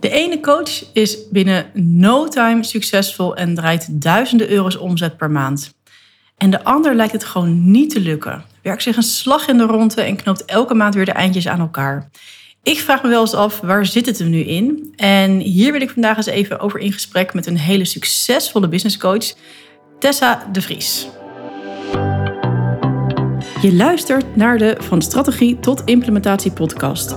De ene coach is binnen no time succesvol en draait duizenden euro's omzet per maand. En de ander lijkt het gewoon niet te lukken. Werkt zich een slag in de ronde en knoopt elke maand weer de eindjes aan elkaar. Ik vraag me wel eens af, waar zit het er nu in? En hier wil ik vandaag eens even over in gesprek met een hele succesvolle businesscoach, Tessa de Vries. Je luistert naar de Van Strategie tot Implementatie podcast.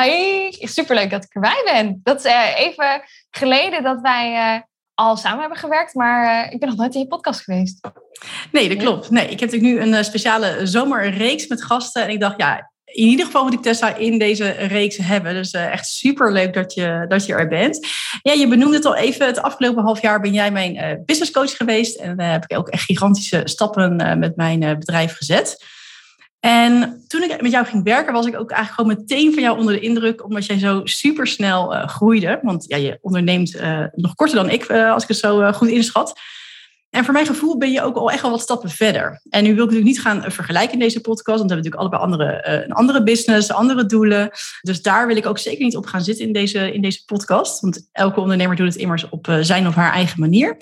Hi, superleuk dat ik erbij ben. Dat is uh, even geleden dat wij uh, al samen hebben gewerkt, maar uh, ik ben nog nooit in je podcast geweest. Nee, dat klopt. Nee, ik heb natuurlijk nu een speciale zomerreeks met gasten en ik dacht, ja, in ieder geval moet ik Tessa in deze reeks hebben. Dus echt super leuk dat je, dat je er bent. Ja, je benoemde het al even. Het afgelopen half jaar ben jij mijn uh, business coach geweest. En uh, heb ik ook echt gigantische stappen met mijn bedrijf gezet. En toen ik met jou ging werken, was ik ook eigenlijk gewoon meteen van jou onder de indruk, omdat jij zo super snel uh, groeide. Want ja, je onderneemt uh, nog korter dan ik, uh, als ik het zo goed inschat. En voor mijn gevoel ben je ook al echt wel wat stappen verder. En nu wil ik natuurlijk niet gaan vergelijken in deze podcast, want we hebben natuurlijk allebei andere, een andere business, andere doelen. Dus daar wil ik ook zeker niet op gaan zitten in deze, in deze podcast. Want elke ondernemer doet het immers op zijn of haar eigen manier.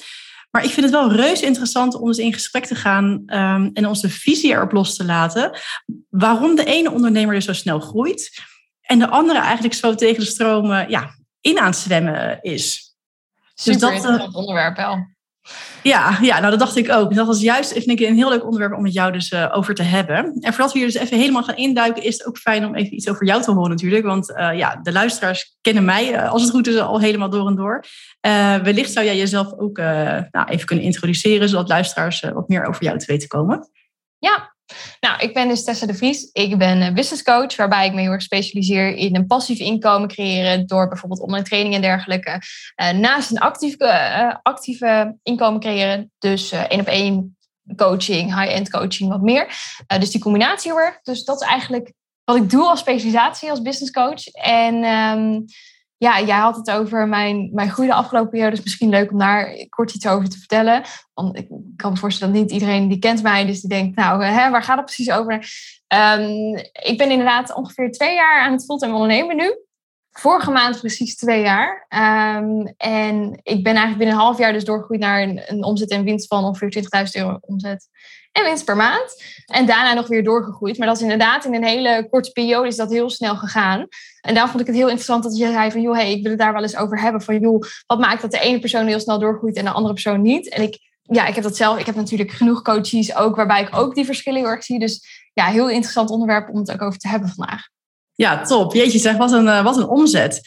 Maar ik vind het wel reuze interessant om eens in gesprek te gaan um, en onze visie erop los te laten. Waarom de ene ondernemer dus zo snel groeit en de andere eigenlijk zo tegen de stroom ja, in aan het zwemmen is. Super dus dat, interessant onderwerp wel. Ja, ja, nou dat dacht ik ook. Dat was juist vind ik, een heel leuk onderwerp om met jou dus uh, over te hebben. En voordat we hier dus even helemaal gaan induiken, is het ook fijn om even iets over jou te horen natuurlijk. Want uh, ja, de luisteraars kennen mij, uh, als het goed is, al helemaal door en door. wellicht zou jij jezelf ook nou, even kunnen introduceren, zodat luisteraars wat meer over jou te weten komen. Ja, nou, ik ben dus Tessa de Vries. Ik ben business coach, waarbij ik me heel erg specialiseer in een passief inkomen creëren door bijvoorbeeld online training en dergelijke. Uh, naast een actief, uh, actieve inkomen creëren, dus één op één coaching, high-end coaching, wat meer. dus die combinatie heel. Dus dat is eigenlijk wat ik doe als specialisatie als business coach. En um, ja, jij had het over mijn, mijn groei de afgelopen jaar. Dus misschien leuk om daar kort iets over te vertellen. Want ik kan me voorstellen dat niet iedereen die kent mij. Dus die denkt, nou, hè, waar gaat het precies over? Um, ik ben inderdaad ongeveer twee jaar aan het fulltime ondernemen nu. Vorige maand precies twee jaar. Um, en ik ben eigenlijk binnen een half jaar dus doorgegroeid naar een, een omzet en winst van ongeveer 20.000 euro omzet en winst per maand. En daarna nog weer doorgegroeid. Maar dat is inderdaad in een hele korte periode is dat heel snel gegaan. En daarom vond ik het heel interessant dat je zei van... joh, hey, ik wil het daar wel eens over hebben. Van joh, wat maakt dat de ene persoon heel snel doorgroeit en de andere persoon niet? En ik, ja, ik heb dat zelf. Ik heb natuurlijk genoeg coaches ook waarbij ik ook die verschillen heel erg zie. Dus ja, heel interessant onderwerp om het ook over te hebben vandaag. Ja, top. Jeetje zeg, wat een, eh, wat een omzet.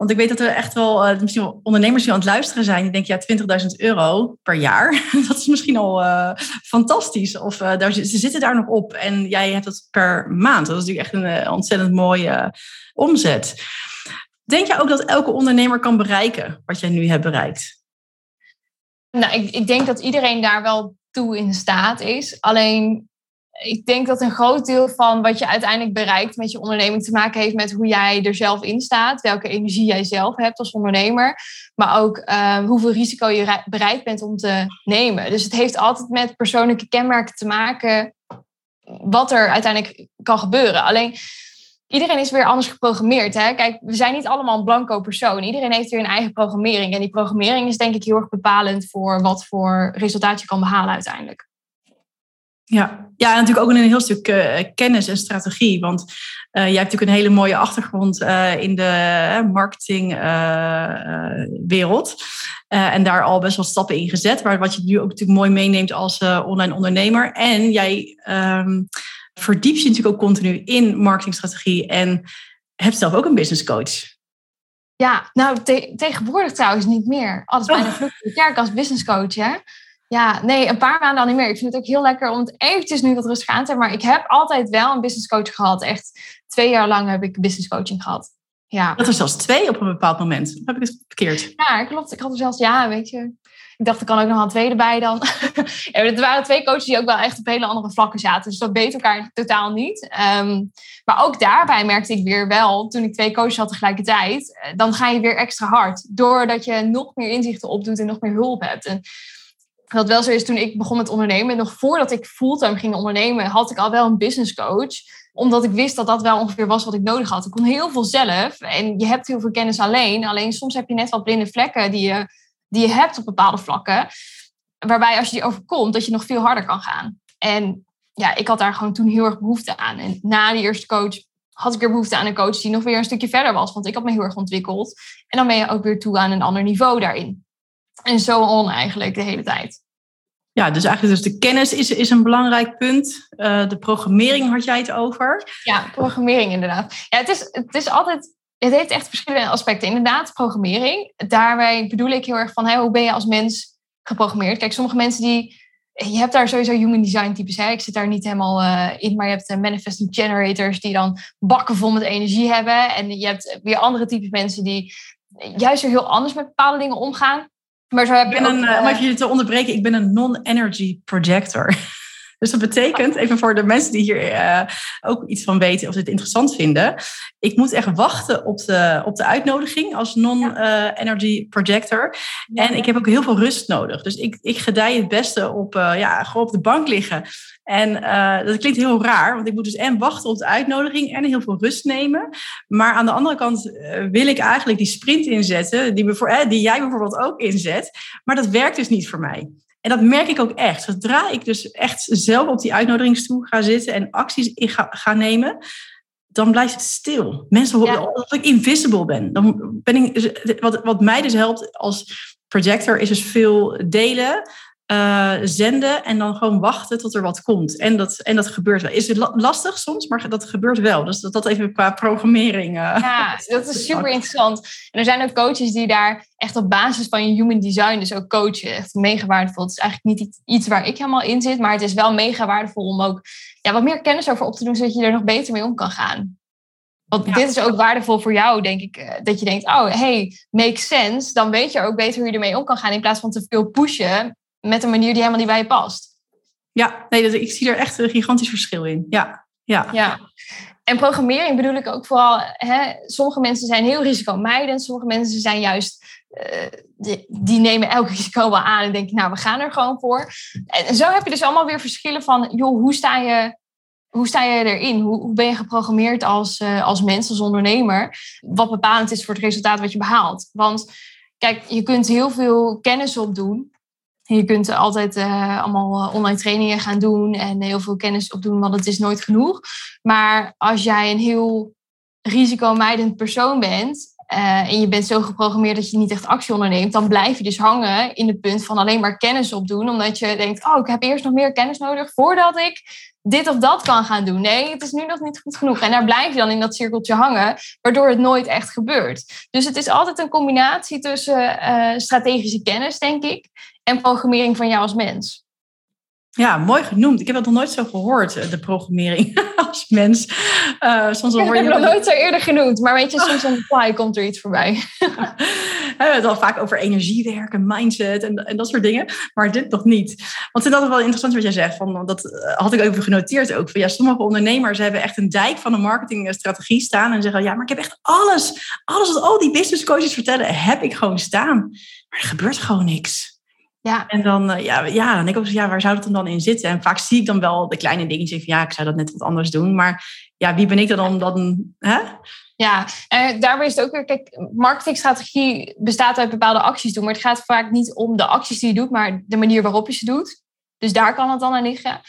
Want ik weet dat er echt wel uh, misschien ondernemers die aan het luisteren zijn. Die denken, ja, 20.000 euro per jaar. dat is misschien al uh, fantastisch. Of uh, daar, ze zitten daar nog op. En jij hebt het per maand. Dat is natuurlijk echt een ontzettend mooie omzet. Denk je ook dat elke ondernemer kan bereiken wat jij nu hebt bereikt? Nou, ik, ik denk dat iedereen daar wel toe in staat is. Alleen ik denk dat een groot deel van wat je uiteindelijk bereikt met je onderneming te maken heeft met hoe jij er zelf in staat, welke energie jij zelf hebt als ondernemer, maar ook uh, hoeveel risico je bereid bent om te nemen. Dus het heeft altijd met persoonlijke kenmerken te maken wat er uiteindelijk kan gebeuren. Alleen iedereen is weer anders geprogrammeerd. Hè? Kijk, we zijn niet allemaal een blanco persoon. Iedereen heeft weer een eigen programmering. En die programmering is denk ik heel erg bepalend voor wat voor resultaat je kan behalen uiteindelijk. Ja. ja, en natuurlijk ook een heel stuk uh, kennis en strategie. Want uh, jij hebt natuurlijk een hele mooie achtergrond uh, in de marketingwereld. en daar al best wel stappen in gezet. Waar, wat je nu ook natuurlijk mooi meeneemt als online ondernemer. En jij um, verdiept je natuurlijk ook continu in marketingstrategie. En hebt zelf ook een business coach. Ja, nou te tegenwoordig trouwens niet meer. Altijd bijna oh. vloek de kerk als business coach. Hè? Ja, nee, een paar maanden al niet meer. Ik vind het ook heel lekker om het eventjes nu wat rustig aan te hebben. Maar ik heb altijd wel een business coach gehad. Echt twee jaar lang heb ik business coaching gehad. Ja. Dat er zelfs twee op een bepaald moment. Of heb ik het verkeerd? Ja, klopt. Ik had er zelfs, ja, weet je. Ik dacht, er kan ook nog een tweede bij dan. ja, er waren twee coaches die ook wel echt op hele andere vlakken zaten. Dus dat beet elkaar totaal niet. Ehm, maar ook daarbij merkte ik weer wel, toen ik twee coaches had tegelijkertijd, eh, dan ga je weer extra hard. Doordat je nog meer inzichten opdoet en nog meer hulp hebt. En wat wel zo is, toen ik begon met ondernemen, nog voordat ik fulltime ging ondernemen, had ik al wel een business coach omdat ik wist dat dat wel ongeveer was wat ik nodig had. Ik kon heel veel zelf en je hebt heel veel kennis alleen. Alleen soms heb je net wat blinde vlekken die je, die je hebt op bepaalde vlakken. Waarbij als je die overkomt, dat je nog veel harder kan gaan. En ja, ik had daar gewoon toen heel erg behoefte aan. En na die eerste coach had ik er behoefte aan een coach die nog weer een stukje verder was. Want ik had me heel erg ontwikkeld. En dan ben je ook weer toe aan een ander niveau daarin. En zo on eigenlijk de hele tijd. Ja, dus eigenlijk dus de kennis is, is een belangrijk punt. Uh, de programmering had jij het over. Ja, programmering inderdaad. Ja, het is, het is altijd... Het heeft echt verschillende aspecten. Inderdaad, programmering. Daarbij bedoel ik heel erg van... Hoe ben je als mens geprogrammeerd? Kijk, sommige mensen die... Je hebt daar sowieso human design types. Hè? Ik zit daar niet helemaal uh, in. Maar je hebt uh, manifesting generators... die dan bakken vol met energie hebben. En je hebt weer andere types mensen... die juist weer heel anders met bepaalde dingen omgaan. Maar zo heb ik ben een, uh, om even je te onderbreken, ik ben een non-energy projector. Dus dat betekent, even voor de mensen die hier uh, ook iets van weten of dit interessant vinden. Ik moet echt wachten op de, op de uitnodiging als non-energy projector. En ik heb ook heel veel rust nodig. Dus ik, ik gedij het beste op, uh, ja, gewoon op de bank liggen. En uh, dat klinkt heel raar, want ik moet dus en wachten op de uitnodiging en heel veel rust nemen. Maar aan de andere kant wil ik eigenlijk die sprint inzetten, die, voor, die jij bijvoorbeeld ook inzet. Maar dat werkt dus niet voor mij. En dat merk ik ook echt. Zodra ik dus echt zelf op die uitnodigingsstoel ga zitten en acties in ga, ga nemen, dan blijft het stil. Mensen horen ja. dat ik invisible ben. Dan ben ik, wat, wat mij dus helpt als projector is dus veel delen, uh, zenden en dan gewoon wachten tot er wat komt. En dat, en dat gebeurt wel. Is het lastig soms, maar dat gebeurt wel. Dus dat, dat even qua programmering. Uh, ja, dat is super interessant. En er zijn ook coaches die daar echt op basis van je human design dus ook coachen. Echt mega waardevol. Het is eigenlijk niet iets waar ik helemaal in zit, maar het is wel mega waardevol om ook ja, wat meer kennis over op te doen, zodat je er nog beter mee om kan gaan. Want ja. dit is ook waardevol voor jou, denk ik. Dat je denkt, oh, hey, makes sense. Dan weet je ook beter hoe je ermee om kan gaan. In plaats van te veel pushen met een manier die helemaal niet bij je past. Ja, nee, dat, ik zie er echt een gigantisch verschil in. Ja, ja. ja. En programmering bedoel ik ook vooral, hè, sommige mensen zijn heel risicomijdend, sommige mensen zijn juist, uh, die, die, nemen elk risico wel aan en denken, nou, we gaan er gewoon voor. En zo heb je dus allemaal weer verschillen van, joh, hoe sta je, hoe sta je erin? Hoe, hoe ben je geprogrammeerd als, uh, als mens, als ondernemer? Wat bepalend is voor het resultaat wat je behaalt. Want kijk, je kunt heel veel kennis opdoen, je kunt altijd uh, allemaal eh, online trainingen gaan doen en heel veel kennis opdoen, want het is nooit genoeg. Maar als jij een heel risicomijdend persoon bent uh, en je bent zo geprogrammeerd dat je niet echt actie onderneemt, dan blijf je dus hangen in het punt van alleen maar kennis opdoen, omdat je denkt, oh, ik heb eerst nog meer kennis nodig voordat ik dit of dat kan gaan doen. Nee, het is nu nog niet goed genoeg. En daar blijf je dan in dat cirkeltje hangen, waardoor het nooit echt gebeurt. Dus het is altijd een combinatie tussen uh, strategische kennis, denk ik, en programmering van jou als mens. Ja, mooi genoemd. Ik heb het nog nooit zo gehoord, eh, de programmering als mens. Uh, soms ik heb het nog nooit zo eerder genoemd, maar weet je, soms op de fly komt er iets voorbij. Hebben het al vaak over energiewerken, mindset en, en dat soort dingen, maar dit nog niet. Want ik vind dat wel interessant wat jij zegt, van, dat eh, had ik even genoteerd ook. Van, ja, sommige ondernemers hebben echt een dijk van een marketingstrategie staan en zeggen, ja, maar ik heb echt alles, alles wat al die business coaches vertellen, heb ik gewoon staan. Maar er gebeurt gewoon niks. Ja. En dan, uh, ja, ja, dan denk ik ook, ja, waar zou dat dan in zitten? En vaak zie ik dan wel de kleine dingetjes van, ja, ik zou dat net wat anders doen. Maar ja, wie ben ik dan om dan, hè? Ja, en daarbij is het ook weer, kijk, marketingstrategie bestaat uit bepaalde acties doen. Maar het gaat vaak niet om de acties die je doet, maar de manier waarop je ze doet. Dus daar kan het dan aan liggen.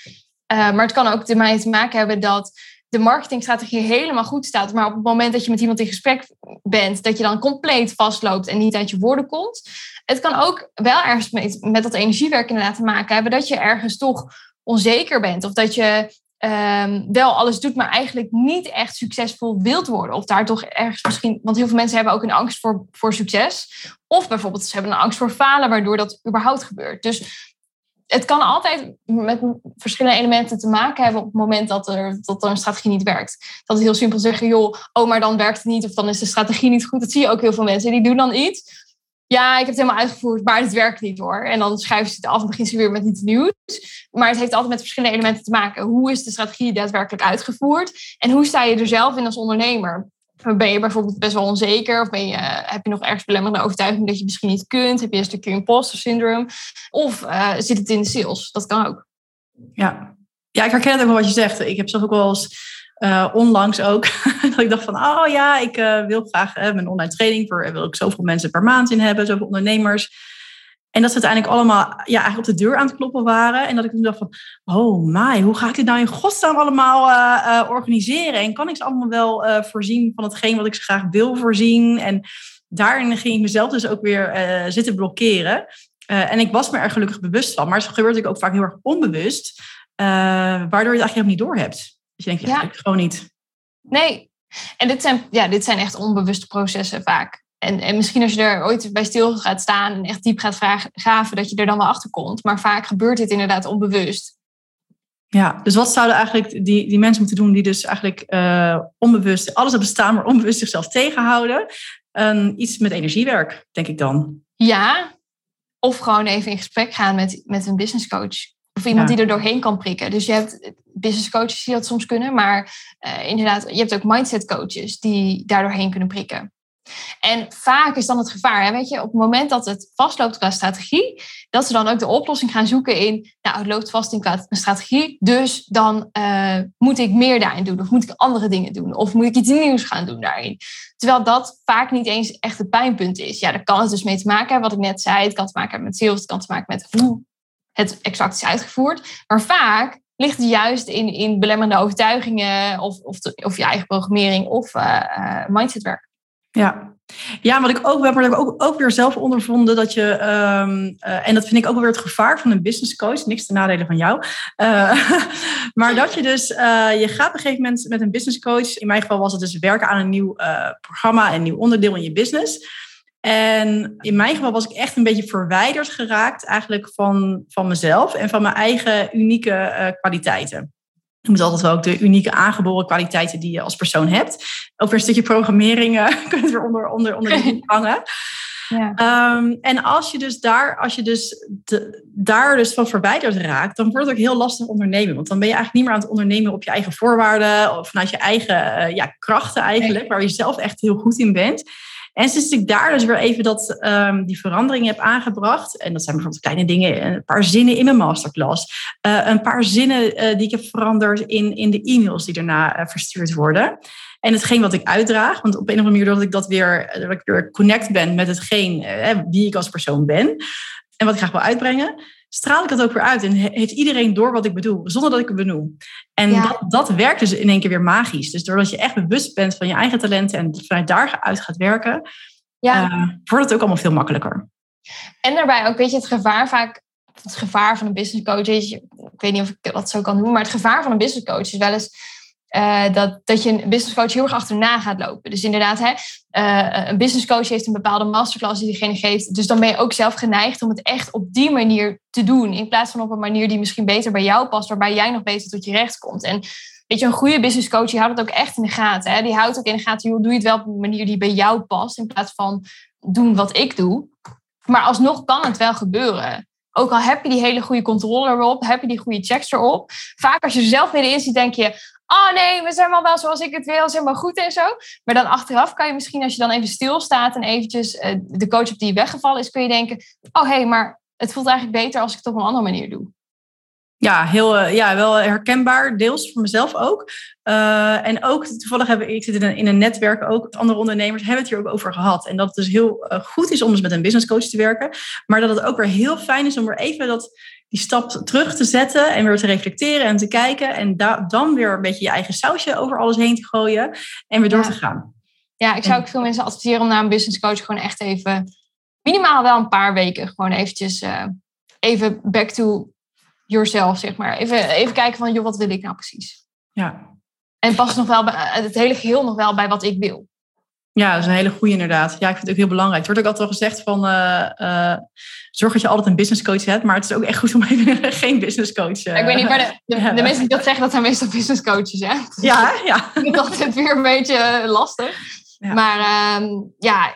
Uh, maar het kan ook ermee te maken hebben dat de marketingstrategie helemaal goed staat, maar op het moment dat je met iemand in gesprek bent, dat je dan compleet vastloopt en niet uit je woorden komt. Het kan ook wel ergens met, met dat energiewerk inderdaad te maken hebben dat je ergens toch onzeker bent of dat je um, wel alles doet, maar eigenlijk niet echt succesvol wilt worden. Of daar toch ergens misschien, want heel veel mensen hebben ook een angst voor, voor succes. Of bijvoorbeeld ze hebben een angst voor falen, waardoor dat überhaupt gebeurt. Dus het kan altijd met verschillende elementen te maken hebben op het moment dat er, dat een strategie niet werkt. Dat is heel simpel zeggen, joh, oh, maar dan werkt het niet of dan is de strategie niet goed. Dat zie je ook heel veel mensen. Die doen dan iets. Ja, ik heb het helemaal uitgevoerd, maar het werkt niet hoor. En dan schuiven ze het af en beginnen ze weer met iets nieuws. Maar het heeft altijd met verschillende elementen te maken. Hoe is de strategie daadwerkelijk uitgevoerd? En hoe sta je er zelf in als ondernemer? Ben je bijvoorbeeld best wel onzeker? Of ben je, heb je nog ergens belemmerende overtuiging dat je misschien niet kunt? Heb je een stukje imposter syndroom? Of uh, zit het in de sales? Dat kan ook. Ja. ja, ik herken het ook wat je zegt. Ik heb zelf ook wel eens uh, onlangs ook, dat ik dacht van, oh ja, ik uh, wil graag mijn online training, voor, wil ik zoveel mensen per maand in hebben, zoveel ondernemers. En dat ze uiteindelijk allemaal ja, eigenlijk op de deur aan het kloppen waren. En dat ik toen dacht van, oh my, hoe ga ik dit nou in godsnaam allemaal organiseren? En kan ik ze allemaal wel voorzien van hetgeen wat ik ze graag wil voorzien? En daarin ging ik mezelf dus ook weer zitten blokkeren. en ik was me er gelukkig bewust van, maar het gebeurt natuurlijk ook vaak heel erg onbewust. waardoor je het eigenlijk helemaal niet door hebt. Dus je denkt, ja. gewoon niet. Nee. En dit zijn, ja, dit zijn echt onbewuste processen vaak. En, en misschien als je er ooit bij stil gaat staan en echt diep gaat vragen, graven, dat je er dan wel achter komt. Maar vaak gebeurt dit inderdaad onbewust. Ja, dus wat zouden eigenlijk die, die mensen moeten doen die dus eigenlijk uh, onbewust alles hebben staan, maar onbewust zichzelf tegenhouden? Um, iets met energiewerk, denk ik dan. Ja, of gewoon even in gesprek gaan met, met een business coach. Of iemand die er doorheen kan prikken. Dus je hebt business coaches die dat soms kunnen, maar uh, inderdaad, je hebt ook mindset coaches die daar doorheen kunnen prikken. En vaak is dan het gevaar, hè, weet je, op het moment dat het vastloopt qua strategie, dat ze dan ook de oplossing gaan zoeken in, nou, het loopt vast in qua strategie, dus dan uh, moet ik meer daarin doen, of moet ik andere dingen doen, of moet ik iets nieuws gaan doen daarin. Terwijl dat vaak niet eens echt het pijnpunt is. Ja, daar kan het dus mee te maken hebben, wat ik net zei, het kan te maken hebben met sales, het kan te maken met hoe het exact is uitgevoerd. Maar vaak ligt het juist in, in belemmerende overtuigingen of, of, of je eigen programmering of uh, mindsetwerk. Ja. ja, wat ik ook heb, ik ook, ook weer zelf ondervonden dat je, um, uh, en dat vind ik ook wel weer het gevaar van een business coach, niks te nadelen van jou, uh, maar dat je dus, je gaat op een gegeven moment met een business coach, in mijn geval was het dus werken aan een nieuw programma, een nieuw onderdeel in je business. En in mijn geval was ik echt een beetje verwijderd geraakt eigenlijk van, van mezelf en van mijn eigen unieke kwaliteiten. Ik moet altijd wel ook de unieke aangeboren kwaliteiten die je als persoon hebt. Ook weer een stukje programmering uh, kunt er onder, onder, onder de hangen. Ja. Um, en als je dus daar, als je dus de, daar dus van verwijderd raakt, dan wordt het ook heel lastig ondernemen. Want dan ben je eigenlijk niet meer aan het ondernemen op je eigen voorwaarden of vanuit je eigen uh, ja, krachten eigenlijk, waar je zelf echt heel goed in bent. En sinds ik daar dus weer even dat, um, die verandering heb aangebracht, en dat zijn bijvoorbeeld kleine dingen, een paar zinnen in mijn masterclass, uh, een paar zinnen uh, die ik heb veranderd in, in de e-mails die daarna verstuurd worden. En hetgeen wat ik uitdraag, want op een of andere manier dat ik dat weer, dat ik weer connect ben met hetgeen wie ik als persoon ben en wat ik graag wil uitbrengen straal ik dat ook weer uit en heeft iedereen door wat ik bedoel, zonder dat ik het benoem. En dat, dat werkt dus in één keer weer magisch. Dus doordat je echt bewust bent van je eigen talenten en vanuit daaruit gaat werken, ja. Uh, wordt het ook allemaal veel makkelijker. En daarbij ook, weet je, het gevaar vaak, het gevaar van een business coach is, ik weet niet of ik dat zo kan noemen, maar het gevaar van een business coach is wel eens uh, dat, dat je een business coach heel erg achterna gaat lopen. Dus inderdaad, hè, uh, een business coach heeft een bepaalde masterclass die diegene geeft. Dus dan ben je ook zelf geneigd om het echt op die manier te doen. In plaats van op een manier die misschien beter bij jou past, waarbij jij nog beter tot je recht komt. En weet je, een goede business coach die houdt het ook echt in de gaten. Hè? Die houdt ook in de gaten, joh, doe je het wel op een manier die bij jou past. In plaats van doen wat ik doe. Maar alsnog kan het wel gebeuren. Ook al heb je die hele goede controller erop, heb je die goede checks erop. Vaak als je er zelf in ziet, denk je, oh nee, we zijn wel wel zoals ik het wil, is helemaal goed en zo. Maar dan achteraf kan je misschien, als je dan even stilstaat en eventjes uh, de coach op die weggevallen is, kun je denken, oh hé, hey, maar het voelt eigenlijk beter als ik het op een andere manier doe. Ja, heel, uh, ja, wel herkenbaar, deels voor mezelf ook. Uh, en ook toevallig hebben ik zit in een, in een netwerk ook, andere ondernemers hebben het hier ook over gehad. En dat het dus heel goed is om dus met een business coach te werken. Maar dat het ook weer heel fijn is om er even dat die stap terug te zetten en weer te reflecteren en te kijken. En dan weer een beetje je eigen sausje over alles heen te gooien en weer door te gaan. Ja, ik zou ook veel mensen adviseren om naar een business coach gewoon echt even, minimaal wel een paar weken, gewoon eventjes uh, even back to yourself, zeg maar. Even, even kijken van, joh, wat wil ik nou precies? Ja. En past nog wel bij, het hele geheel nog wel bij wat ik wil. Ja, dat is een hele goede inderdaad. Ja, ik vind het ook heel belangrijk. Er wordt ook altijd wel gezegd van uh, zorg dat je altijd een business coach hebt, maar het is ook echt goed om even geen business coach. Uh, ik weet niet, maar de, de, mensen die dat zeggen, dat zijn meestal business coaches, hè? ja, ja. Ik vind het weer een beetje lastig. Maar ehm, ja,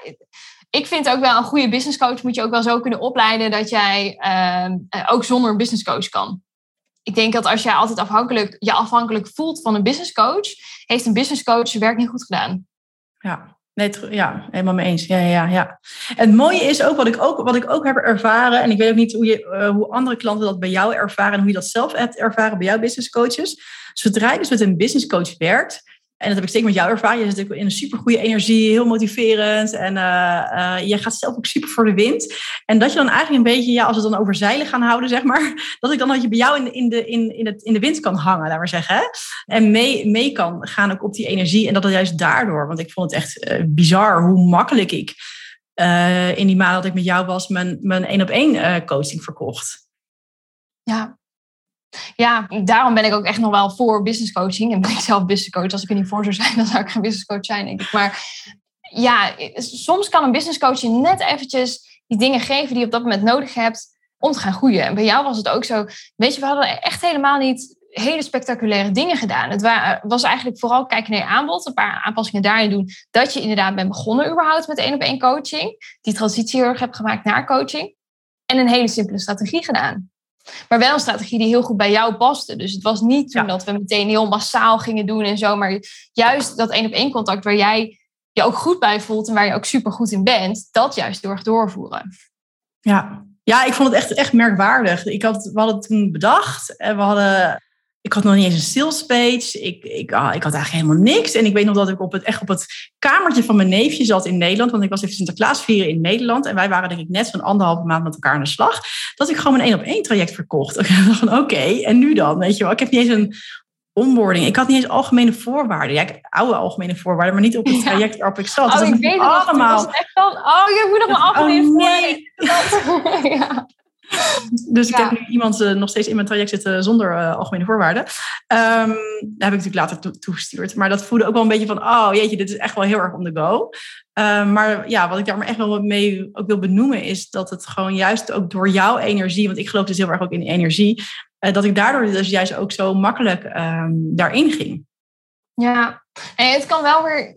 ik vind ook wel een goede business coach moet je ook wel zo kunnen opleiden dat jij ehm, ook zonder een business coach kan. Ik denk dat als jij altijd afhankelijk, je afhankelijk voelt van een business coach, heeft een business coach zijn werk niet goed gedaan. Ja, Nee, ja, helemaal mee eens. Ja, ja, ja. Het mooie is ook wat ik ook, wat ik ook heb ervaren, en ik weet ook niet hoe, je, uh, hoe andere klanten dat bij jou ervaren en hoe je dat zelf hebt ervaren bij jouw business coaches. Zodra je dus met een business coach werkt, en dat heb ik zeker met jou ervaren. Je zit in een super goede energie, heel motiverend. En uh, je gaat zelf ook super voor de wind. En dat je dan eigenlijk een beetje, ja, als we het dan over zeilen gaan houden, zeg maar. Dat ik dan dat je bij jou in, in, de, in, in, het, in de wind kan hangen, laat maar zeggen. En mee, mee kan gaan ook op die energie. En dat dat juist daardoor. Want ik vond het echt uh, bizar hoe makkelijk ik in die maand dat ik met jou was, mijn, mijn één op één coaching verkocht. Ja, ja, daarom ben ik ook echt nog wel voor business coaching. En ben ik zelf business coach. Als ik er niet voor zou zijn, dan zou ik geen business coach zijn, denk ik. Maar ja, soms kan een business coach je net eventjes die dingen geven die je op dat moment nodig hebt om te gaan groeien. En bij jou was het ook zo. Weet je, we hadden echt helemaal niet hele spectaculaire dingen gedaan. Het was eigenlijk vooral kijken naar je aanbod, een paar aanpassingen daarin doen, dat je inderdaad bent begonnen überhaupt met één op één coaching, die transitie heel erg hebt gemaakt naar coaching en een hele simpele strategie gedaan. Maar wel een strategie die heel goed bij jou paste. Dus het was niet toen dat we meteen heel massaal gingen doen en zo. Maar juist dat één op één contact waar jij je ook goed bij voelt en waar je ook super goed in bent, dat juist door doorvoeren. Ja. ja, ik vond het echt, echt merkwaardig. Ik had, we hadden het toen bedacht en we hadden ik had nog niet eens een sales page. Ik, ik, ah, ik had eigenlijk helemaal niks. En ik weet nog dat ik op het, echt op het kamertje van mijn neefje zat in Nederland. Want ik was even Sinterklaas vieren in Nederland. En wij waren denk ik net zo'n anderhalve maand met elkaar aan de slag. Dat ik gewoon mijn één op één traject verkocht. Ik dacht van oké, en nu dan? Weet je wel, ik heb niet eens een onboarding. Ik had niet eens algemene voorwaarden. Ja, ik oude algemene voorwaarden, maar niet op het traject waarop ik zat. Oh, dus ik weet allemaal. Het was echt oh, je moet nog een algemene oh, nee. voorwaarden. ja. Dus ik heb nu iemand uh, nog steeds in mijn traject zitten zonder uh, algemene voorwaarden. Um, daar heb ik natuurlijk later to toegestuurd. Maar dat voelde ook wel een beetje van, oh jeetje, dit is echt wel heel erg on the go. Um, maar ja, wat ik daar maar echt wel mee ook wil benoemen is dat het gewoon juist ook door jouw energie, want ik geloof dus heel erg ook in energie, uh, dat ik daardoor dus juist ook zo makkelijk um, daarin ging. Ja, en het kan wel weer.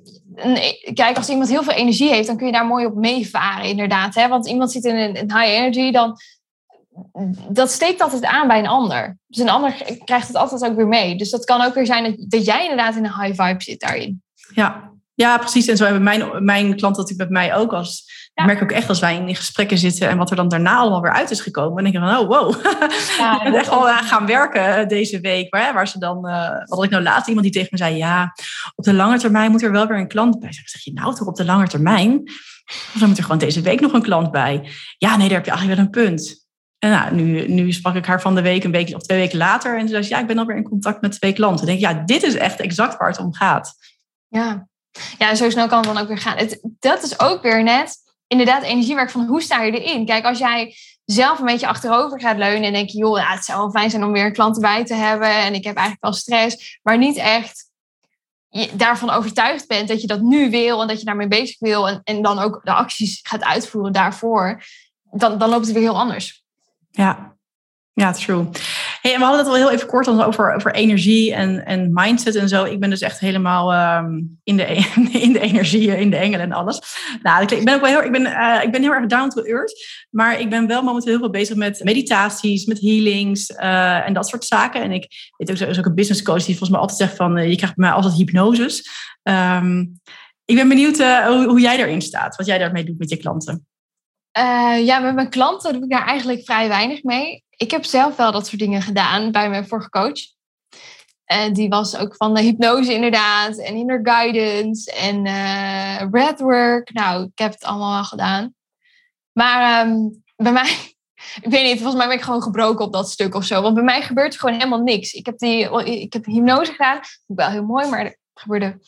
Kijk, als iemand heel veel energie heeft, dan kun je daar mooi op meevaren, inderdaad. Hè? Want iemand zit in een high energy, dan dat steekt altijd aan bij een ander. Dus een ander krijgt het altijd ook weer mee. Dus dat kan ook weer zijn dat, dat jij inderdaad in een high vibe zit daarin. Ja, ja precies. En zo hebben mijn, mijn klanten natuurlijk met mij ook. Als, Ik merk ook echt als wij in gesprekken zitten en wat er dan daarna allemaal weer uit is gekomen. Dan denk ik van, oh wow, ja, ik ben echt wel gaan werken eh, deze week. Waar, waar ze dan, uh, wat had ik nou laatst iemand die tegen me zei, ja, op de lange termijn moet er wel weer een klant bij. Zeg je nou toch op de lange termijn? Of dan moet er gewoon deze week nog een klant bij. Ja, nee, daar heb je eigenlijk wel een punt. En nou, nu, nu sprak ik haar van de week een week of twee weken later. En toen zei ze, ja, ik ben alweer in contact met twee klanten. Ik denk, ja, dit is echt exact waar het om gaat. Ja, ja zo snel kan het dan ook weer gaan. Het, dat is ook weer net inderdaad energiewerk van hoe sta je erin? Kijk, als jij zelf een beetje achterover gaat leunen en denk je, joh, ja, het zou wel fijn zijn om weer een klant erbij te hebben. En ik heb eigenlijk wel stress, maar niet echt daarvan overtuigd bent dat je dat nu wil en dat je daarmee bezig wil. En, en dan ook de acties gaat uitvoeren daarvoor. Dan, dan loopt het weer heel anders. Ja, ja, true. Hey, en we hadden het al heel even kort over, over energie en, en mindset en zo. Ik ben dus echt helemaal um, in, de, in de energie, in de engelen en alles. Nou, ik ben ook wel heel, ik ben, uh, ik ben heel erg down to earth. Maar ik ben wel momenteel heel veel bezig met meditaties, met healings uh, en dat soort zaken. En ik weet ook, ook een business coach die volgens mij altijd zegt van... Uh, je krijgt bij mij altijd hypnoses. Um, ik ben benieuwd hoe, hoe jij erin staat, wat jij daarmee doet met je klanten. Uh, ja, met mijn klanten doe ik daar eigenlijk vrij weinig mee. Ik heb zelf wel dat soort dingen gedaan bij mijn vorige coach. En die was ook van de hypnose inderdaad. En inner guidance en uh, breathwork. Nou, ik heb het allemaal wel gedaan. Maar um, bij mij, ik weet niet, volgens mij ben ik gewoon gebroken op dat stuk of zo. Want bij mij gebeurt er gewoon helemaal niks. Ik heb, die, ik heb hypnose gedaan. Wel heel mooi, maar er gebeurde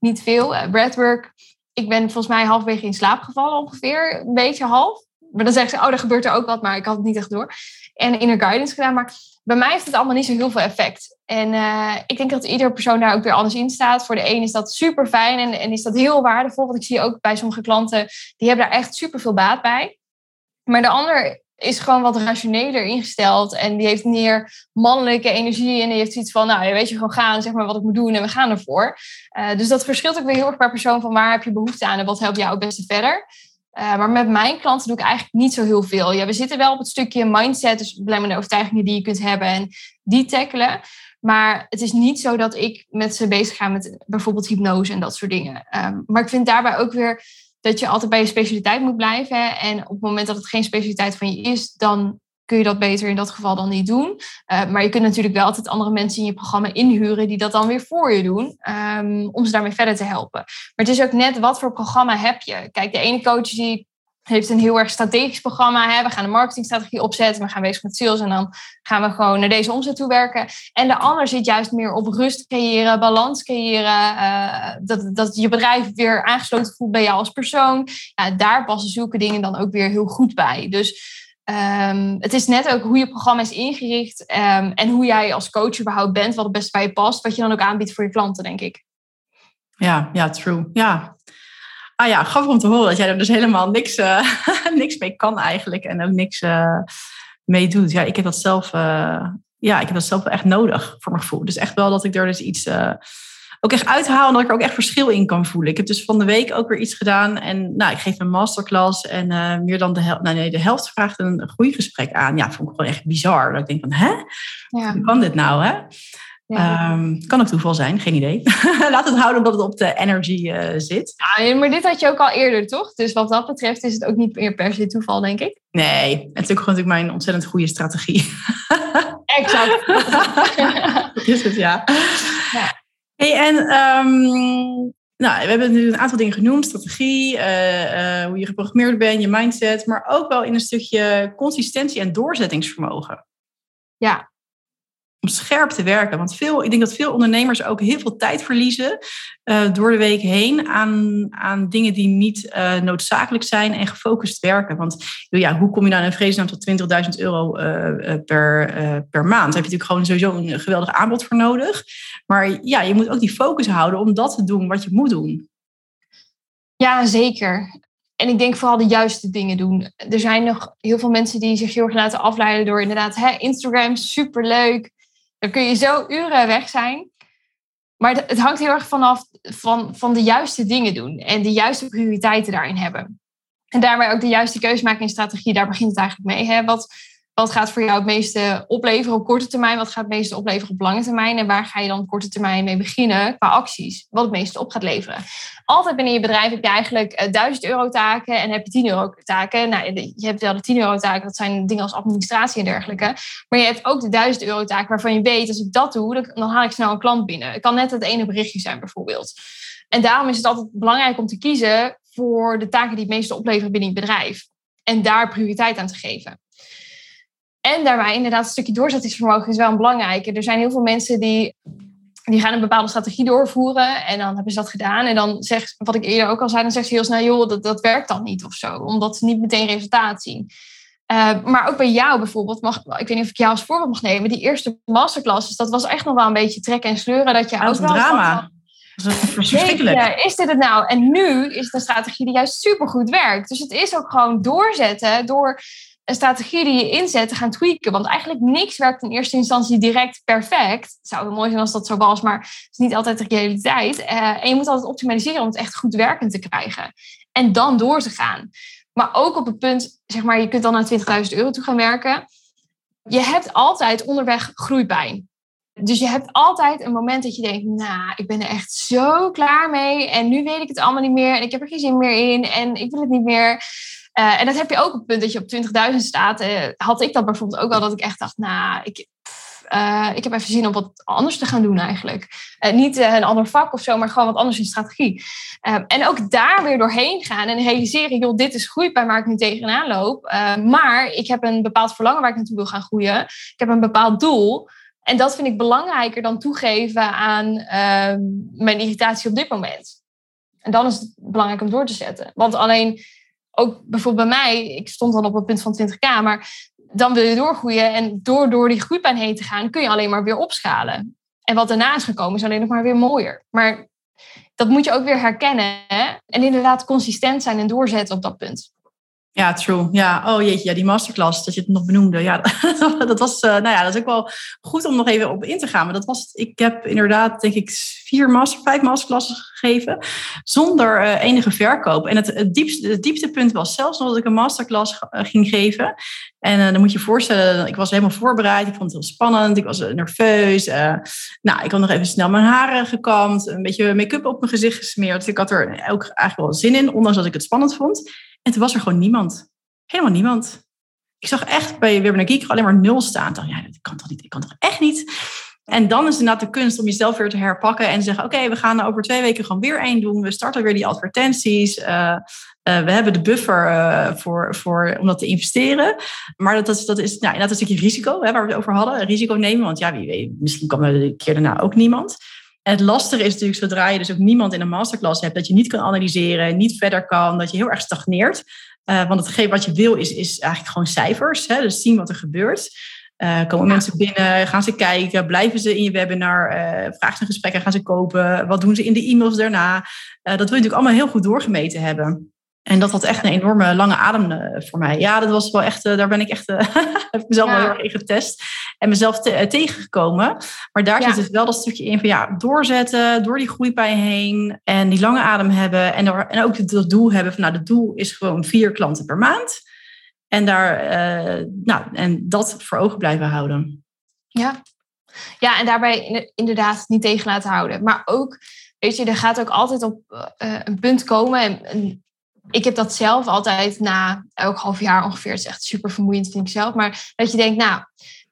niet veel. Breathwork ik ben volgens mij halfwege in slaap gevallen ongeveer. Een beetje half. maar dan zeggen ze, oh, er gebeurt er ook wat, maar ik had het niet echt door. En inner guidance gedaan, maar bij mij heeft het allemaal niet zo heel veel effect. En uh, ik denk dat iedere persoon daar ook weer anders in staat. Voor de een is dat super fijn en, en is dat heel waardevol. Want ik zie ook bij sommige klanten, die hebben daar echt super veel baat bij. Maar de ander is gewoon wat rationeler ingesteld. En die heeft meer mannelijke energie. En die heeft iets van, nou, weet je, gewoon gaan, zeg maar wat ik moet doen en we gaan ervoor. Uh, dus dat verschilt ook weer heel erg per persoon van waar heb je behoefte aan en wat helpt jou het beste verder. Uh, maar met mijn klanten doe ik eigenlijk niet zo heel veel. Ja, we zitten wel op het stukje mindset, dus belemmerende overtuigingen die je kunt hebben en die tackelen. Maar het is niet zo dat ik met ze bezig ga met bijvoorbeeld hypnose en dat soort dingen. Um, maar ik vind daarbij ook weer dat je altijd bij je specialiteit moet blijven. En op het moment dat het geen specialiteit van je is, dan kun je dat beter in dat geval dan niet doen. Uh, maar je kunt natuurlijk wel altijd andere mensen in je programma inhuren die dat dan weer voor je doen, um, om ze daarmee verder te helpen. Maar het is ook net wat voor programma heb je. Kijk, de ene coach die heeft een heel erg strategisch programma. Hè? We gaan een marketingstrategie opzetten. We gaan bezig met sales. En dan gaan we gewoon naar deze omzet toe werken. En de ander zit juist meer op rust creëren, balans creëren. Uh, dat, dat je bedrijf weer aangesloten voelt bij jou als persoon. Ja, daar passen zulke dingen dan ook weer heel goed bij. Dus um, het is net ook hoe je programma is ingericht. Um, en hoe jij als coach überhaupt bent. Wat het best bij je past. Wat je dan ook aanbiedt voor je klanten, denk ik. Ja, ja, true. Ja, Ah ja, grappig om te horen dat jij er dus helemaal niks, uh, niks mee kan eigenlijk. En ook niks uh, mee doet. Ja, ik heb dat zelf, uh, ja, ik heb dat zelf wel echt nodig voor mijn gevoel. Dus echt wel dat ik er dus iets ook echt uithaal. En dat ik er ook echt verschil in kan voelen. Ik heb dus van de week ook weer iets gedaan. En nou, ik geef een masterclass. En meer dan de helft, nou nee, de helft vraagt een groeigesprek aan. Ja, vond ik gewoon echt bizar. Dat ik denk van, hè? Ja. Hoe kan dit nou, hè? Ja. Um, kan ook toeval zijn, geen idee. Laat het houden omdat het op de energy uh, zit. Ja, maar dit had je ook al eerder, toch? Dus wat dat betreft is het ook niet meer per se toeval, denk ik. Nee, het is ook gewoon natuurlijk mijn ontzettend goede strategie. exact. dat is het, ja. ja. Hey, en um, nou, we hebben nu een aantal dingen genoemd. Strategie, uh, uh, hoe je geprogrammeerd bent, je mindset. Maar ook wel in een stukje consistentie en doorzettingsvermogen. Ja, scherp te werken. Want veel, ik denk dat veel ondernemers ook heel veel tijd verliezen uh, door de week heen aan, aan dingen die niet uh, noodzakelijk zijn en gefocust werken. Want ja, hoe kom je nou in vredesnaam tot 20.000 euro uh, per, per maand? Daar heb je natuurlijk gewoon sowieso een geweldig aanbod voor nodig. Maar ja, je moet ook die focus houden om dat te doen wat je moet doen. Ja, zeker. En ik denk vooral de juiste dingen doen. Er zijn nog heel veel mensen die zich heel erg laten afleiden door inderdaad hè, Instagram, superleuk. Dan kun je zo uren weg zijn. Maar het hangt heel erg vanaf van, van de juiste dingen doen en de juiste prioriteiten daarin hebben. En daarbij ook de juiste keuze maken in strategie, daar begint het eigenlijk mee. Hè? Wat, wat gaat voor jou het meeste opleveren op korte termijn? Wat gaat het meeste opleveren op lange termijn? En waar ga je dan op korte termijn mee beginnen qua acties? Wat het meeste op gaat leveren. Altijd binnen je bedrijf heb je eigenlijk 1000 eh, euro taken en heb je 10 euro taken. Nou, je hebt wel de 10 euro taken, dat zijn dingen als administratie en dergelijke. Maar je hebt ook de 1000 euro taken waarvan je weet, als ik dat doe, dan haal ik snel een klant binnen. Het kan net het ene berichtje zijn bijvoorbeeld. En daarom is het altijd belangrijk om te kiezen voor de taken die het meeste opleveren binnen je bedrijf. En daar prioriteit aan te geven. En daarbij inderdaad een stukje doorzettingsvermogen is wel een belangrijke. Er zijn heel veel mensen die, die gaan een bepaalde strategie doorvoeren. En dan hebben ze dat gedaan. En dan zegt, wat ik eerder ook al zei, dan zegt ze heel snel, joh, dat, dat werkt dan niet of zo. Omdat ze niet meteen resultaat zien. Uh, maar ook bij jou bijvoorbeeld, mag, ik weet niet of ik jou als voorbeeld mag nemen. Die eerste masterclasses, dat was echt nog wel een beetje trekken en sleuren. Dat je dat ook wel drama. Dat is verschrikkelijk. Is dit het nou? En nu is het een strategie die juist supergoed werkt. Dus het is ook gewoon doorzetten door een strategie die je inzet te gaan tweaken. Want eigenlijk niks werkt in eerste instantie direct perfect. Het zou mooi zijn als dat zo was, maar het is niet altijd de realiteit. Uh, en je moet altijd optimaliseren om het echt goed werkend te krijgen. En dan door te gaan. Maar ook op het punt, zeg maar, je kunt dan naar 20.000 euro toe gaan werken. Je hebt altijd onderweg groeipijn. Dus je hebt altijd een moment dat je denkt, nou, ik ben er echt zo klaar mee. En nu weet ik het allemaal niet meer. En ik heb er geen zin meer in. En ik wil het niet meer. Uh, en dat heb je ook op het punt dat je op 20.000 staat. Uh, had ik dat bijvoorbeeld ook al, dat ik echt dacht, nou, ik, uh, ik heb even zin om wat anders te gaan doen eigenlijk. niet een ander vak of zo, maar gewoon wat anders in strategie. en ook daar weer doorheen gaan en realiseren, joh, dit is groeipijn waar ik nu tegenaan loop. maar ik heb een bepaald verlangen waar ik naartoe wil gaan groeien. Ik heb een bepaald doel. En dat vind ik belangrijker dan toegeven aan mijn irritatie op dit moment. En dan is het belangrijk om door te zetten. Want alleen ook bijvoorbeeld bij mij, ik stond dan op het punt van 20k, maar dan wil je doorgroeien. En door, door die groeipijn heen te gaan, kun je alleen maar weer opschalen. En wat daarna is gekomen, is alleen nog maar weer mooier. Maar dat moet je ook weer herkennen. Hè? En inderdaad consistent zijn en doorzetten op dat punt. Ja, true. Ja, oh jeetje, ja, die masterclass, dat je het nog benoemde. Ja, dat was, uh, nou ja, dat is ook wel goed om nog even op in te gaan. Maar dat was, ik heb inderdaad, denk ik, vier master, vijf masterclasses gegeven. Zonder uh, enige verkoop. En het, het, diepste, dieptepunt was zelfs nog dat ik een masterclass uh, ging geven. En dan moet je je voorstellen, ik was helemaal voorbereid. Ik vond het heel spannend. Ik was nerveus. nou, ik had nog even snel mijn haren gekamd. Een beetje make-up op mijn gezicht gesmeerd. Ik had er ook eigenlijk wel zin in, ondanks dat ik het spannend vond. En toen was er gewoon niemand. Helemaal niemand. Ik zag echt bij Webinar Geek alleen maar nul staan. Dacht, ja, dat kan toch niet? Ik kan toch echt niet? En dan is het inderdaad de kunst om jezelf weer te herpakken en te zeggen: Oké, we gaan er over twee weken gewoon weer één doen. We starten weer die advertenties. Uh, uh, we hebben de buffer uh, voor, voor, om dat te investeren. Maar dat, dat, dat is nou, inderdaad een stukje risico hè, waar we het over hadden. Risico nemen, want ja, wie weet, misschien kan er de keer daarna ook niemand. Het lastige is natuurlijk, zodra je dus ook niemand in een masterclass hebt, dat je niet kan analyseren, niet verder kan, dat je heel erg stagneert. Uh, want hetgeen wat je wil is, is eigenlijk gewoon cijfers. Hè? Dus zien wat er gebeurt. Uh, komen mensen binnen, gaan ze kijken, blijven ze in je webinar, uh, vragen ze gesprekken, gaan ze kopen, wat doen ze in de e-mails daarna. dat wil je natuurlijk allemaal heel goed doorgemeten hebben. En dat had echt een enorme lange adem eh, voor mij. Ja, dat was wel echt, eh, daar ben ik echt, heb ik mezelf wel heel erg in getest. En mezelf te, tegengekomen. Maar daar zit dus wel dat stukje in van ja, doorzetten, door die groeipijn heen. En die lange adem hebben. En, door, en ook het doel hebben van nou, het doel is gewoon vier klanten per maand. En, daar, nou, en dat voor ogen blijven houden. Ja. ja, en daarbij inderdaad niet tegen laten houden. Maar ook, weet je, er gaat ook altijd op een punt komen. En, ik heb dat zelf altijd na elk half jaar ongeveer. Het is echt super vermoeiend, vind ik zelf. Maar dat je denkt, nou,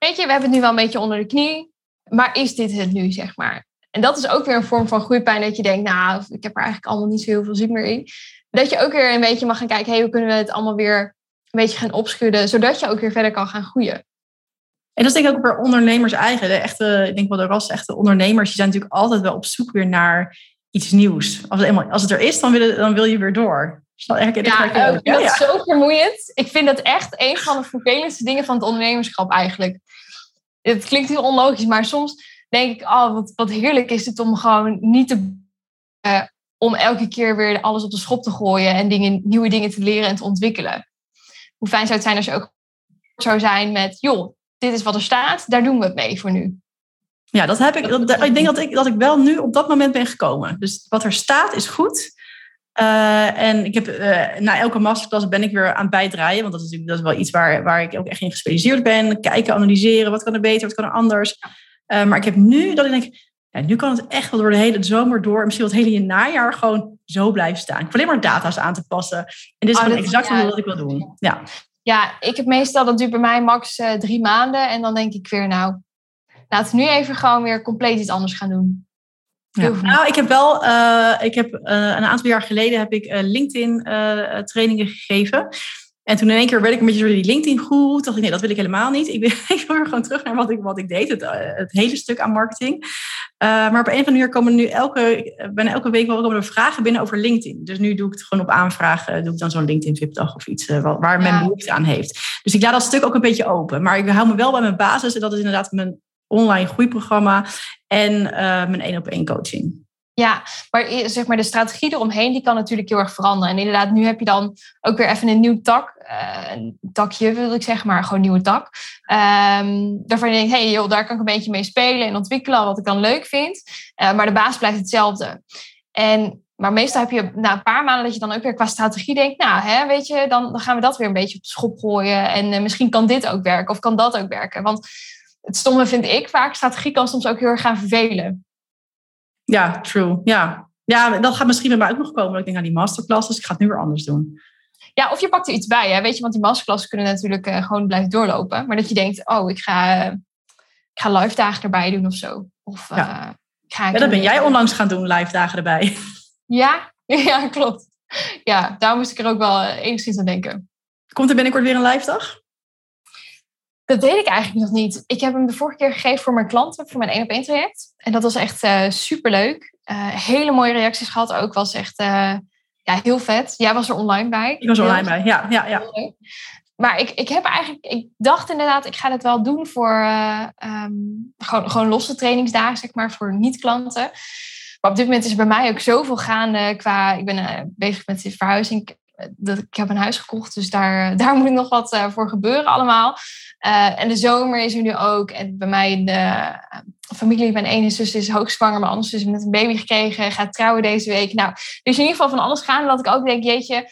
weet je, we hebben het nu wel een beetje onder de knie. Maar is dit het nu, zeg maar? En dat is ook weer een vorm van groeipijn. Dat je denkt, nou, ik heb er eigenlijk allemaal niet zo heel veel zin meer in. Dat je ook weer een beetje mag gaan kijken, hey, hoe kunnen we het allemaal weer een beetje gaan opschudden. Zodat je ook weer verder kan gaan groeien. En dat is denk ik ook bij ondernemers eigen. De echte, ik denk wel de ras echte ondernemers, die zijn natuurlijk altijd wel op zoek weer naar iets nieuws. Als het, eenmaal, als het er is, dan wil, dan wil je weer door. Ja, ik vind dat zo vermoeiend. Ik vind dat echt een van de vervelendste dingen van het ondernemerschap eigenlijk. Het klinkt heel onlogisch, maar soms denk ik, oh, wat, wat heerlijk is het om gewoon niet te... Uh, om elke keer weer alles op de schop te gooien en dingen, nieuwe dingen te leren en te ontwikkelen. Hoe fijn zou het zijn als je ook zou zijn met, joh, dit is wat er staat, daar doen we het mee voor nu. Ja, dat heb ik. ik denk dat ik, dat ik wel nu op dat moment ben gekomen. Dus wat er staat is goed. Uh, en ik heb, uh, na elke masterclass ben ik weer aan het bijdraaien. Want dat is natuurlijk dat is wel iets waar, waar ik ook echt in gespecialiseerd ben. Kijken, analyseren. Wat kan er beter, wat kan er anders. Uh, maar ik heb nu dat ik denk, ja, nu kan het echt wel door de hele zomer door. Misschien wel het hele najaar gewoon zo blijven staan. Ik heb alleen maar data's aan te passen. En dit is oh, gewoon exact ja, wat ik wil doen. Ja. ja, ik heb meestal, dat duurt bij mij max drie maanden. En dan denk ik weer, nou, laten we nu even gewoon weer compleet iets anders gaan doen. Ja. Nou, ik heb wel, uh, ik heb uh, een aantal jaar geleden heb ik uh, LinkedIn trainingen gegeven. En toen in één keer werd ik een beetje door die LinkedIn goed. Dacht ik, nee, dat wil ik helemaal niet. Ik wil, ik wil gewoon terug naar wat ik, wat ik deed. Het, het hele stuk aan marketing. maar op een of andere manier komen er nu elke, bijna elke week wel komen er vragen binnen over LinkedIn. Dus nu doe ik het gewoon op aanvragen. Doe ik dan zo'n LinkedIn VIP-dag of iets waar men behoefte aan heeft. Dus ik laat dat stuk ook een beetje open. Maar ik hou me wel bij mijn basis. En dat is inderdaad mijn online groeiprogramma en uh, mijn één op één coaching. Ja, maar zeg maar de strategie eromheen die kan natuurlijk heel erg veranderen. En inderdaad, nu heb je dan ook weer even een nieuw tak. Uh, een takje wil ik zeggen, maar gewoon een nieuwe tak. Um, waarvan je denkt, hé hey, joh, daar kan ik een beetje mee spelen en ontwikkelen. Wat ik dan leuk vind. Uh, maar de baas blijft hetzelfde. En, maar meestal heb je na een paar maanden dat je dan ook weer qua strategie denkt. Nou, hè, weet je, dan, dan gaan we dat weer een beetje op de schop gooien. En misschien kan dit ook werken of kan dat ook werken. Want het stomme vind ik vaak, strategie kan soms ook heel erg gaan vervelen. Ja, true. Ja. ja, dat gaat misschien bij mij ook nog komen. Ik denk aan die masterclasses, ik ga het nu weer anders doen. Ja, of je pakt er iets bij, hè? weet je, want die masterclasses kunnen natuurlijk uh, gewoon blijven doorlopen. Maar dat je denkt, oh, ik ga, uh, ik ga live dagen erbij doen of zo. Of, ja. Ga ja, dat ben jij onlangs gaan doen, live dagen erbij. Ja, ja, klopt. Ja, daar moest ik er ook wel enigszins aan denken. Komt er binnenkort weer een live dag? Dat weet ik eigenlijk nog niet. Ik heb hem de vorige keer gegeven voor mijn klanten, voor mijn één op één traject. En dat was echt uh, superleuk. Uh, hele mooie reacties gehad ook. Was echt, uh, Ja, heel vet. Jij was er online bij. Ik was online bij, ja. ja, ja. Maar ik, ik heb eigenlijk, ik dacht inderdaad, ik ga het wel doen voor um, gewoon, gewoon losse trainingsdagen, zeg maar, voor niet-klanten. Maar op dit moment is er bij mij ook zoveel gaande qua, ik ben bezig met de verhuizing. Dat, ik heb een huis gekocht, dus daar, daar moet nog wat uh, voor gebeuren allemaal. en de zomer is er nu ook. En bij mij de familie, mijn ene zus is hoogzwanger, mijn andere zus heeft net een baby gekregen, gaat trouwen deze week. Nou, is in ieder geval van alles gaande dat ik ook denk, jeetje,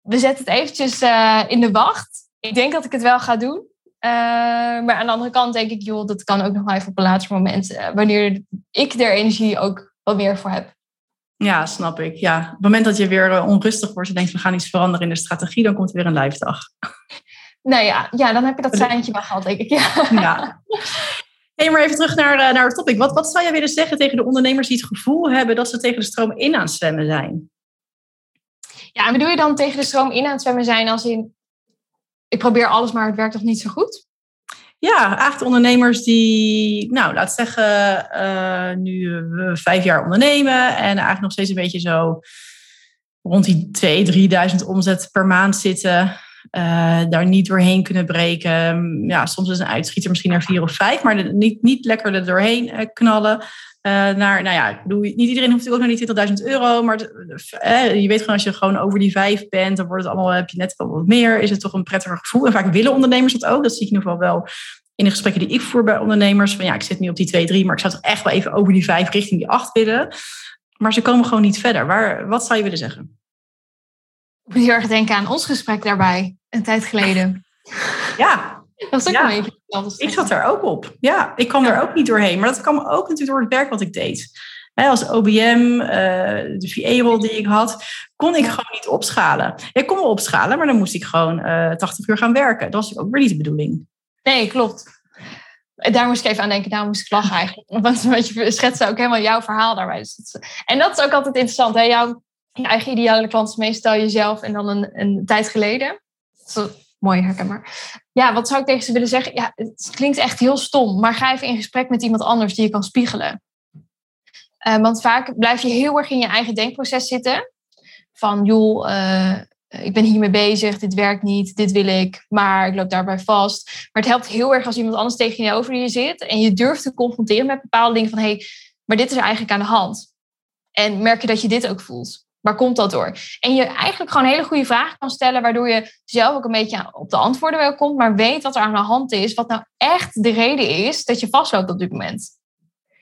we zetten het eventjes in de wacht. Ik denk dat ik het wel ga doen. Maar aan de andere kant denk ik, joh, dat kan ook nog wel even op een later moment. Wanneer ik er energie ook wat meer voor heb. Ja, snap ik. Ja. Op het moment dat je weer onrustig wordt en denkt, we gaan iets veranderen in de strategie, dan komt er weer een live dag. Nou ja, ja dan heb je dat seintje wel gehad, denk ik. Ja. ja. Hey, maar even terug naar, naar het topic. Wat, wat zou jij willen zeggen tegen de ondernemers die het gevoel hebben dat ze tegen de stroom in aan het zwemmen zijn? Ja, en bedoel je dan tegen de stroom in aan het zwemmen zijn als in... ik probeer alles, maar het werkt toch niet zo goed? Ja, eigenlijk ondernemers die, nou, laat zeggen, uh, nu vijf jaar ondernemen en eigenlijk nog steeds een beetje zo rond die 2.000, 3.000 omzet per maand zitten. Uh, daar niet doorheen kunnen breken. Ja, soms is een uitschieter misschien naar vier of vijf, maar niet, niet lekker er doorheen uh, knallen. Uh, naar, nou ja, niet iedereen hoeft ook nog niet 20.000 euro, maar je weet gewoon als je gewoon over die vijf bent, dan wordt het allemaal, heb je net wel wat meer, is het toch een prettiger gevoel. En vaak willen ondernemers dat ook. Dat zie ik in ieder geval wel in de gesprekken die ik voer bij ondernemers. Van ja, ik zit nu op die 2, 3, maar ik zou toch echt wel even over die 5 richting die 8 willen. Maar ze komen gewoon niet verder. Waar, wat zou je willen zeggen? Ik moet heel erg denken aan ons gesprek daarbij, een tijd geleden. Ja. Dat is ook ja. een beetje Ik zat er ook op. Ja, ik kwam ja. er ook niet doorheen. Maar dat kwam ook natuurlijk door het werk wat ik deed. als OBM, uh, de VA-rol die ik had, kon ik gewoon niet opschalen. Ik kon wel opschalen, maar dan moest ik gewoon uh, 80 uur gaan werken. Dat was ook weer niet de bedoeling. Nee, klopt. Daar moest ik even aan denken, daar moest ik lachen eigenlijk. Want, je schetste ook helemaal jouw verhaal daarbij. Dus en dat is ook altijd interessant. Hè? Jouw eigen ideale klant is meestal jezelf en dan een, een tijd geleden. Dat is mooi herkenbaar. Ja, wat zou ik tegen ze willen zeggen? Ja, het klinkt echt heel stom, maar ga even in gesprek met iemand anders die je kan spiegelen. Uh, want vaak blijf je heel erg in je eigen denkproces zitten. Van, joh, uh, ik ben hiermee bezig, dit werkt niet, dit wil ik, maar ik loop daarbij vast. Maar het helpt heel erg als iemand anders tegen je over je zit en je durft te confronteren met bepaalde dingen van, hé, hey, maar dit is eigenlijk aan de hand. En merk je dat je dit ook voelt. Waar komt dat door? En je eigenlijk gewoon hele goede vragen kan stellen, waardoor je zelf ook een beetje op de antwoorden wel komt, maar weet wat er aan de hand is, wat nou echt de reden is dat je vastloopt op dit moment.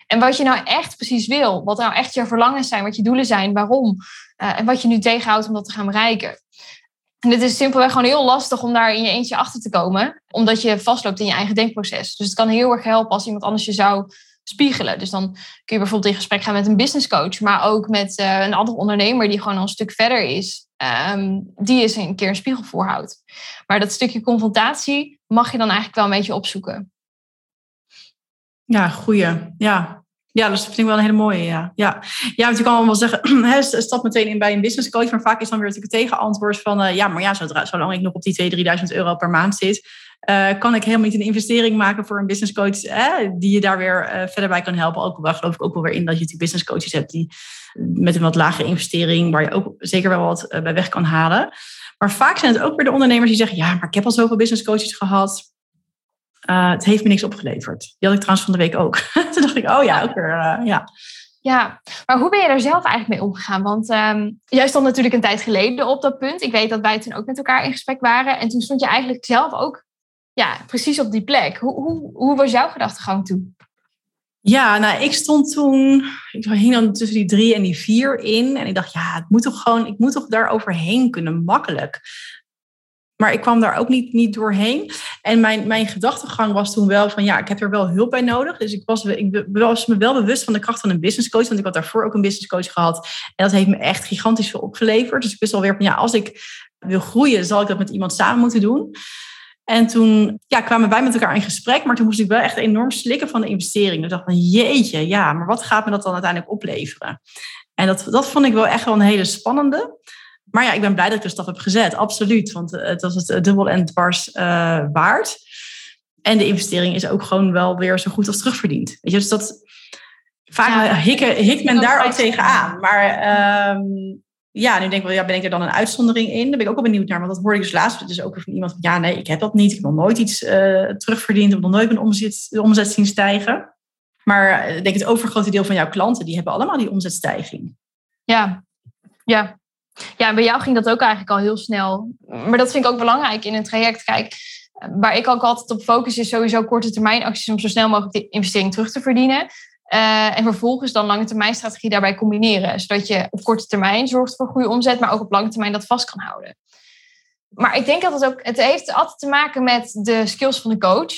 En wat je nou echt precies wil, wat nou echt je verlangens zijn, wat je doelen zijn, waarom. Uh, en wat je nu tegenhoudt om dat te gaan bereiken. En het is simpelweg gewoon heel lastig om daar in je eentje achter te komen, omdat je vastloopt in je eigen denkproces. Dus het kan heel erg helpen als iemand anders je zou spiegelen. Dus dan kun je bijvoorbeeld in gesprek gaan met een business coach, maar ook met uh, een andere ondernemer die gewoon al een stuk verder is, um, die eens een keer een spiegel voorhoudt. Maar dat stukje confrontatie mag je dan eigenlijk wel een beetje opzoeken. Ja, goeie. Ja, ja, dus dat vind ik wel een hele mooie, ja. Ja, ja want je kan wel zeggen, hè, stap meteen in bij een business coach. Maar vaak is dan weer natuurlijk het tegenantwoord van... Uh, ja, maar ja, zolang ik nog op die 2.000, 3.000 euro per maand zit... Uh, kan ik helemaal niet een investering maken voor een business coach... Hè, die je daar weer uh, verder bij kan helpen. Ook daar geloof ik ook wel weer in dat je die business coaches hebt... die met een wat lagere investering... waar je ook zeker wel wat bij weg kan halen. Maar vaak zijn het ook weer de ondernemers die zeggen... ja, maar ik heb al zoveel business coaches gehad... Het heeft me niks opgeleverd. Die had ik trouwens van de week ook. Toen dacht ik, oh ja, ook weer, ja. Ja, maar hoe ben je daar zelf eigenlijk mee omgegaan? Want um, jij stond natuurlijk een tijd geleden op dat punt. Ik weet dat wij toen ook met elkaar in gesprek waren. En toen stond je eigenlijk zelf ook ja, precies op die plek. Hoe, hoe, hoe was jouw gedachtegang toen? Ja, nou, ik stond toen, ik hing dan tussen die drie en die vier in. En ik dacht, ja, het moet toch gewoon, ik moet toch daar overheen kunnen, makkelijk. Maar ik kwam daar ook niet, niet doorheen. En mijn, mijn gedachtegang was toen wel van ja, ik heb er wel hulp bij nodig. Dus ik was, ik was me wel bewust van de kracht van een business coach. Want ik had daarvoor ook een business coach gehad. En dat heeft me echt gigantisch veel opgeleverd. Dus ik wist alweer van ja, als ik wil groeien, zal ik dat met iemand samen moeten doen. En toen ja, kwamen wij met elkaar in gesprek, maar toen moest ik wel echt enorm slikken van de investering. Ik dacht van jeetje, ja, maar wat gaat me dat dan uiteindelijk opleveren? En dat, dat vond ik wel echt wel een hele spannende. Maar ja, ik ben blij dat ik de stap heb gezet, absoluut. Want het was het dubbel en dwars uh, waard. En de investering is ook gewoon wel weer zo goed als terugverdiend. Weet je, dus dat vaak ja, hikken, hikt men daar ook tegenaan. Maar um, ja, nu denk ik wel, ja, ben ik er dan een uitzondering in? Daar ben ik ook wel benieuwd naar, want dat hoorde ik dus laatst dus ook van iemand van, ja, nee, ik heb dat niet. Ik heb nog nooit iets uh, terugverdiend, ik heb nog nooit mijn omzet, omzet zien stijgen. Maar ik denk het overgrote deel van jouw klanten, die hebben allemaal die omzetstijging. Ja, ja. Ja, bij jou ging dat ook eigenlijk al heel snel. Maar dat vind ik ook belangrijk in een traject. Kijk, waar ik ook altijd op focus is sowieso korte termijn acties om zo snel mogelijk de investering terug te verdienen. Uh, en vervolgens dan lange termijn strategie daarbij combineren. Zodat je op korte termijn zorgt voor goede omzet, maar ook op lange termijn dat vast kan houden. Maar ik denk dat het ook, het heeft altijd te maken met de skills van de coach.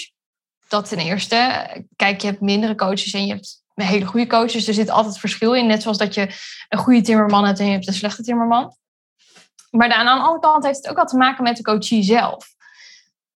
Dat ten eerste. Kijk, je hebt mindere coaches en je hebt hele goede coaches. Er zit altijd verschil in. Net zoals dat je een goede timmerman hebt en je hebt een slechte timmerman. Maar aan de andere kant heeft het ook wel te maken met de coachie zelf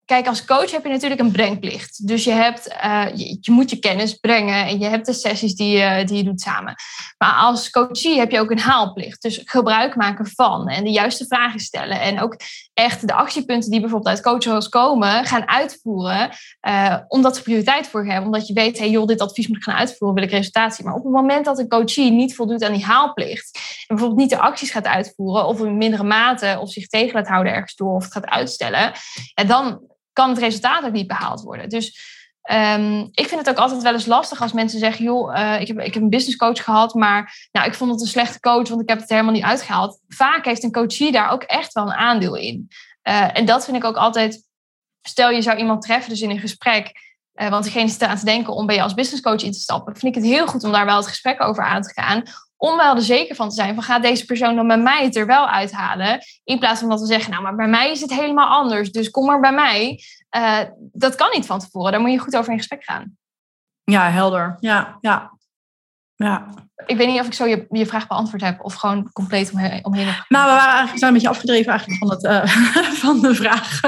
kijk, als coach heb je natuurlijk een brengplicht. Dus je, hebt, uh, je, je, moet je kennis brengen en je hebt de sessies die, je, die je doet samen. Maar als coachie heb je ook een haalplicht. Dus gebruik maken van en de juiste vragen stellen. En ook echt de actiepunten die bijvoorbeeld uit coachroles komen, gaan uitvoeren. Uh, omdat ze prioriteit voor hebben. Omdat je weet, hey, joh, dit advies moet ik gaan uitvoeren, wil ik resultaat Maar op het moment dat een coachie niet voldoet aan die haalplicht. En bijvoorbeeld niet de acties gaat uitvoeren, of in mindere mate, of zich tegen laat houden ergens door, of het gaat uitstellen. En dan kan het resultaat ook niet behaald worden. Dus um, ik vind het ook altijd wel eens lastig als mensen zeggen: joh, uh, ik, heb, ik heb een business coach gehad, maar nou, ik vond het een slechte coach, want ik heb het helemaal niet uitgehaald. Vaak heeft een coachie daar ook echt wel een aandeel in. Uh, en dat vind ik ook altijd. Stel je zou iemand treffen, dus in een gesprek. Uh, want degene zit aan te denken om bij je als business coach in te stappen. Vind ik het heel goed om daar wel het gesprek over aan te gaan om wel er zeker van te zijn van gaat deze persoon dan bij mij het er wel uithalen. In plaats van dat we zeggen, nou maar bij mij is het helemaal anders, dus kom maar bij mij. Uh, dat kan niet van tevoren, daar moet je goed over in gesprek gaan. Ja, helder. Ja, ja. Ja. Ik weet niet of ik zo je, je vraag beantwoord heb of gewoon compleet omheen. omheen nou, we waren eigenlijk zijn een beetje afgedreven eigenlijk van, het, uh, van de vraag.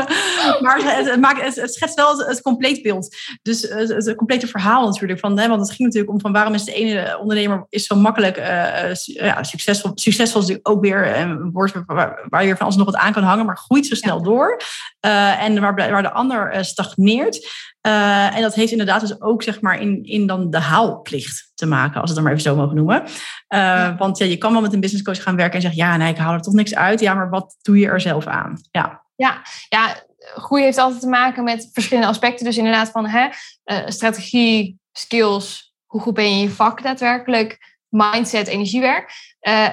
maar het, maakt, het, het schetst wel het, het compleet beeld. Dus het, het, complete verhaal natuurlijk. Van, hè, want het ging natuurlijk om van waarom is de ene ondernemer is zo makkelijk uh, ja, succesvol. Succesvol is natuurlijk ook weer een woord waar, waar je van alles nog wat aan kan hangen, maar groeit zo snel door. Uh, en waar, waar de ander stagneert. Uh, en dat heeft inderdaad dus ook zeg maar in, in dan de haalplicht te maken, als we het dan maar even zo mogen noemen. Uh, Want ja, je kan wel met een business coach gaan werken en zeggen, ja, nee, ik haal er toch niks uit. Ja, maar wat doe je er zelf aan? Ja, ja, ja groei heeft altijd te maken met verschillende aspecten. Dus inderdaad van hè, uh, strategie, skills, hoe goed ben je in je vak daadwerkelijk, mindset, energiewerk.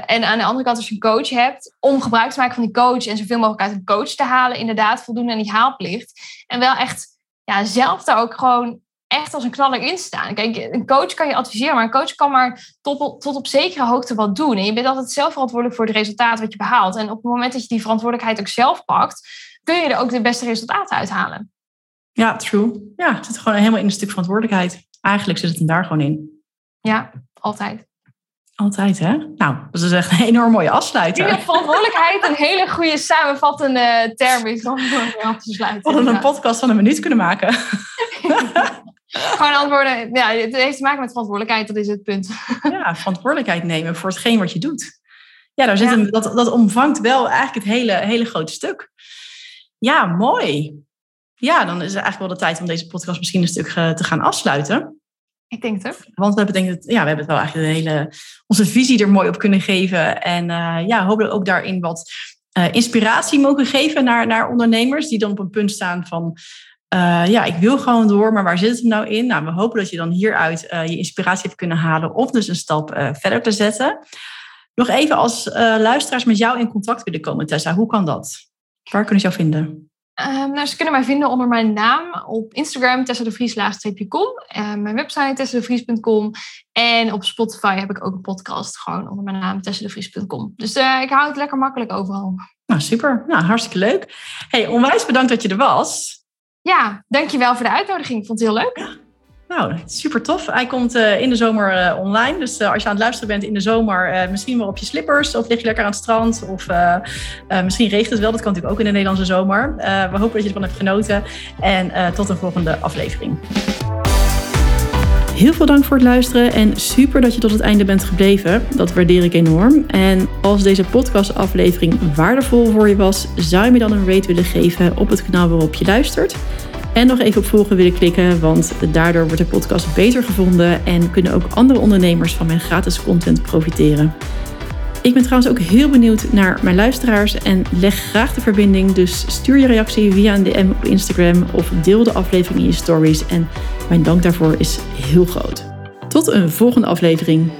en aan de andere kant, als je een coach hebt, om gebruik te maken van die coach en zoveel mogelijk uit een coach te halen, inderdaad voldoen aan die haalplicht. En wel echt ja, zelf daar ook gewoon echt als een knaller in staan. Kijk, een coach kan je adviseren, maar een coach kan maar tot op, tot op zekere hoogte wat doen. En je bent altijd zelf verantwoordelijk voor het resultaat wat je behaalt. En op het moment dat je die verantwoordelijkheid ook zelf pakt, kun je er ook de beste resultaten uithalen. Ja, true. Ja, het zit gewoon helemaal in een stuk verantwoordelijkheid. Eigenlijk zit het hem daar gewoon in. Ja, altijd. Altijd, hè? Nou, dat is echt een enorm mooie afsluiter. Ik verantwoordelijkheid een hele goede samenvattende term is om af te sluiten. We hadden een podcast van een minuut kunnen maken. Gewoon antwoorden. Ja, het heeft te maken met verantwoordelijkheid, dat is het punt. Ja, verantwoordelijkheid nemen voor hetgeen wat je doet. Ja, daar zit Een, dat, dat omvangt wel eigenlijk het hele, hele grote stuk. Ja, mooi. Ja, dan is het eigenlijk wel de tijd om deze podcast misschien een stuk eh, te gaan afsluiten. Ik denk het. Want we hebben, denk ik, ja, we hebben het wel eigenlijk de hele, onze visie er mooi op kunnen geven. En uh, ja, hopelijk ook daarin wat uh, inspiratie mogen geven naar, naar ondernemers die dan op een punt staan van. Uh, ja, ik wil gewoon door, maar waar zit het nou in? Nou, we hopen dat je dan hieruit je inspiratie hebt kunnen halen of dus een stap verder te zetten. Nog even als luisteraars met jou in contact willen komen, Tessa, hoe kan dat? Waar kunnen ze jou vinden? Um, nou, ze kunnen mij vinden onder mijn naam op Instagram, Tessa de Vries com. Uh, mijn website tessadevries.com. En op Spotify heb ik ook een podcast, gewoon onder mijn naam tessadevries.com. Dus uh, ik hou het lekker makkelijk overal. Nou, super. Nou, hartstikke leuk. Hey, onwijs bedankt dat je er was. Ja, dankjewel voor de uitnodiging. Ik vond het heel leuk. Nou, super tof. Hij komt uh, in de zomer uh, online. Dus uh, als je aan het luisteren bent in de zomer, misschien wel op je slippers. Of lig je lekker aan het strand. Of misschien regent het wel. Dat kan natuurlijk ook in de Nederlandse zomer. we hopen dat je ervan hebt genoten. En tot een volgende aflevering. Heel veel dank voor het luisteren en super dat je tot het einde bent gebleven. Dat waardeer ik enorm. En als deze podcastaflevering waardevol voor je was, zou je me dan een rate willen geven op het kanaal waarop je luistert. En nog even op volgen willen klikken, want daardoor wordt de podcast beter gevonden en kunnen ook andere ondernemers van mijn gratis content profiteren. Ik ben trouwens ook heel benieuwd naar mijn luisteraars en leg graag de verbinding. Dus stuur je reactie via een DM op Instagram of deel de aflevering in je stories. En mijn dank daarvoor is heel groot. Tot een volgende aflevering.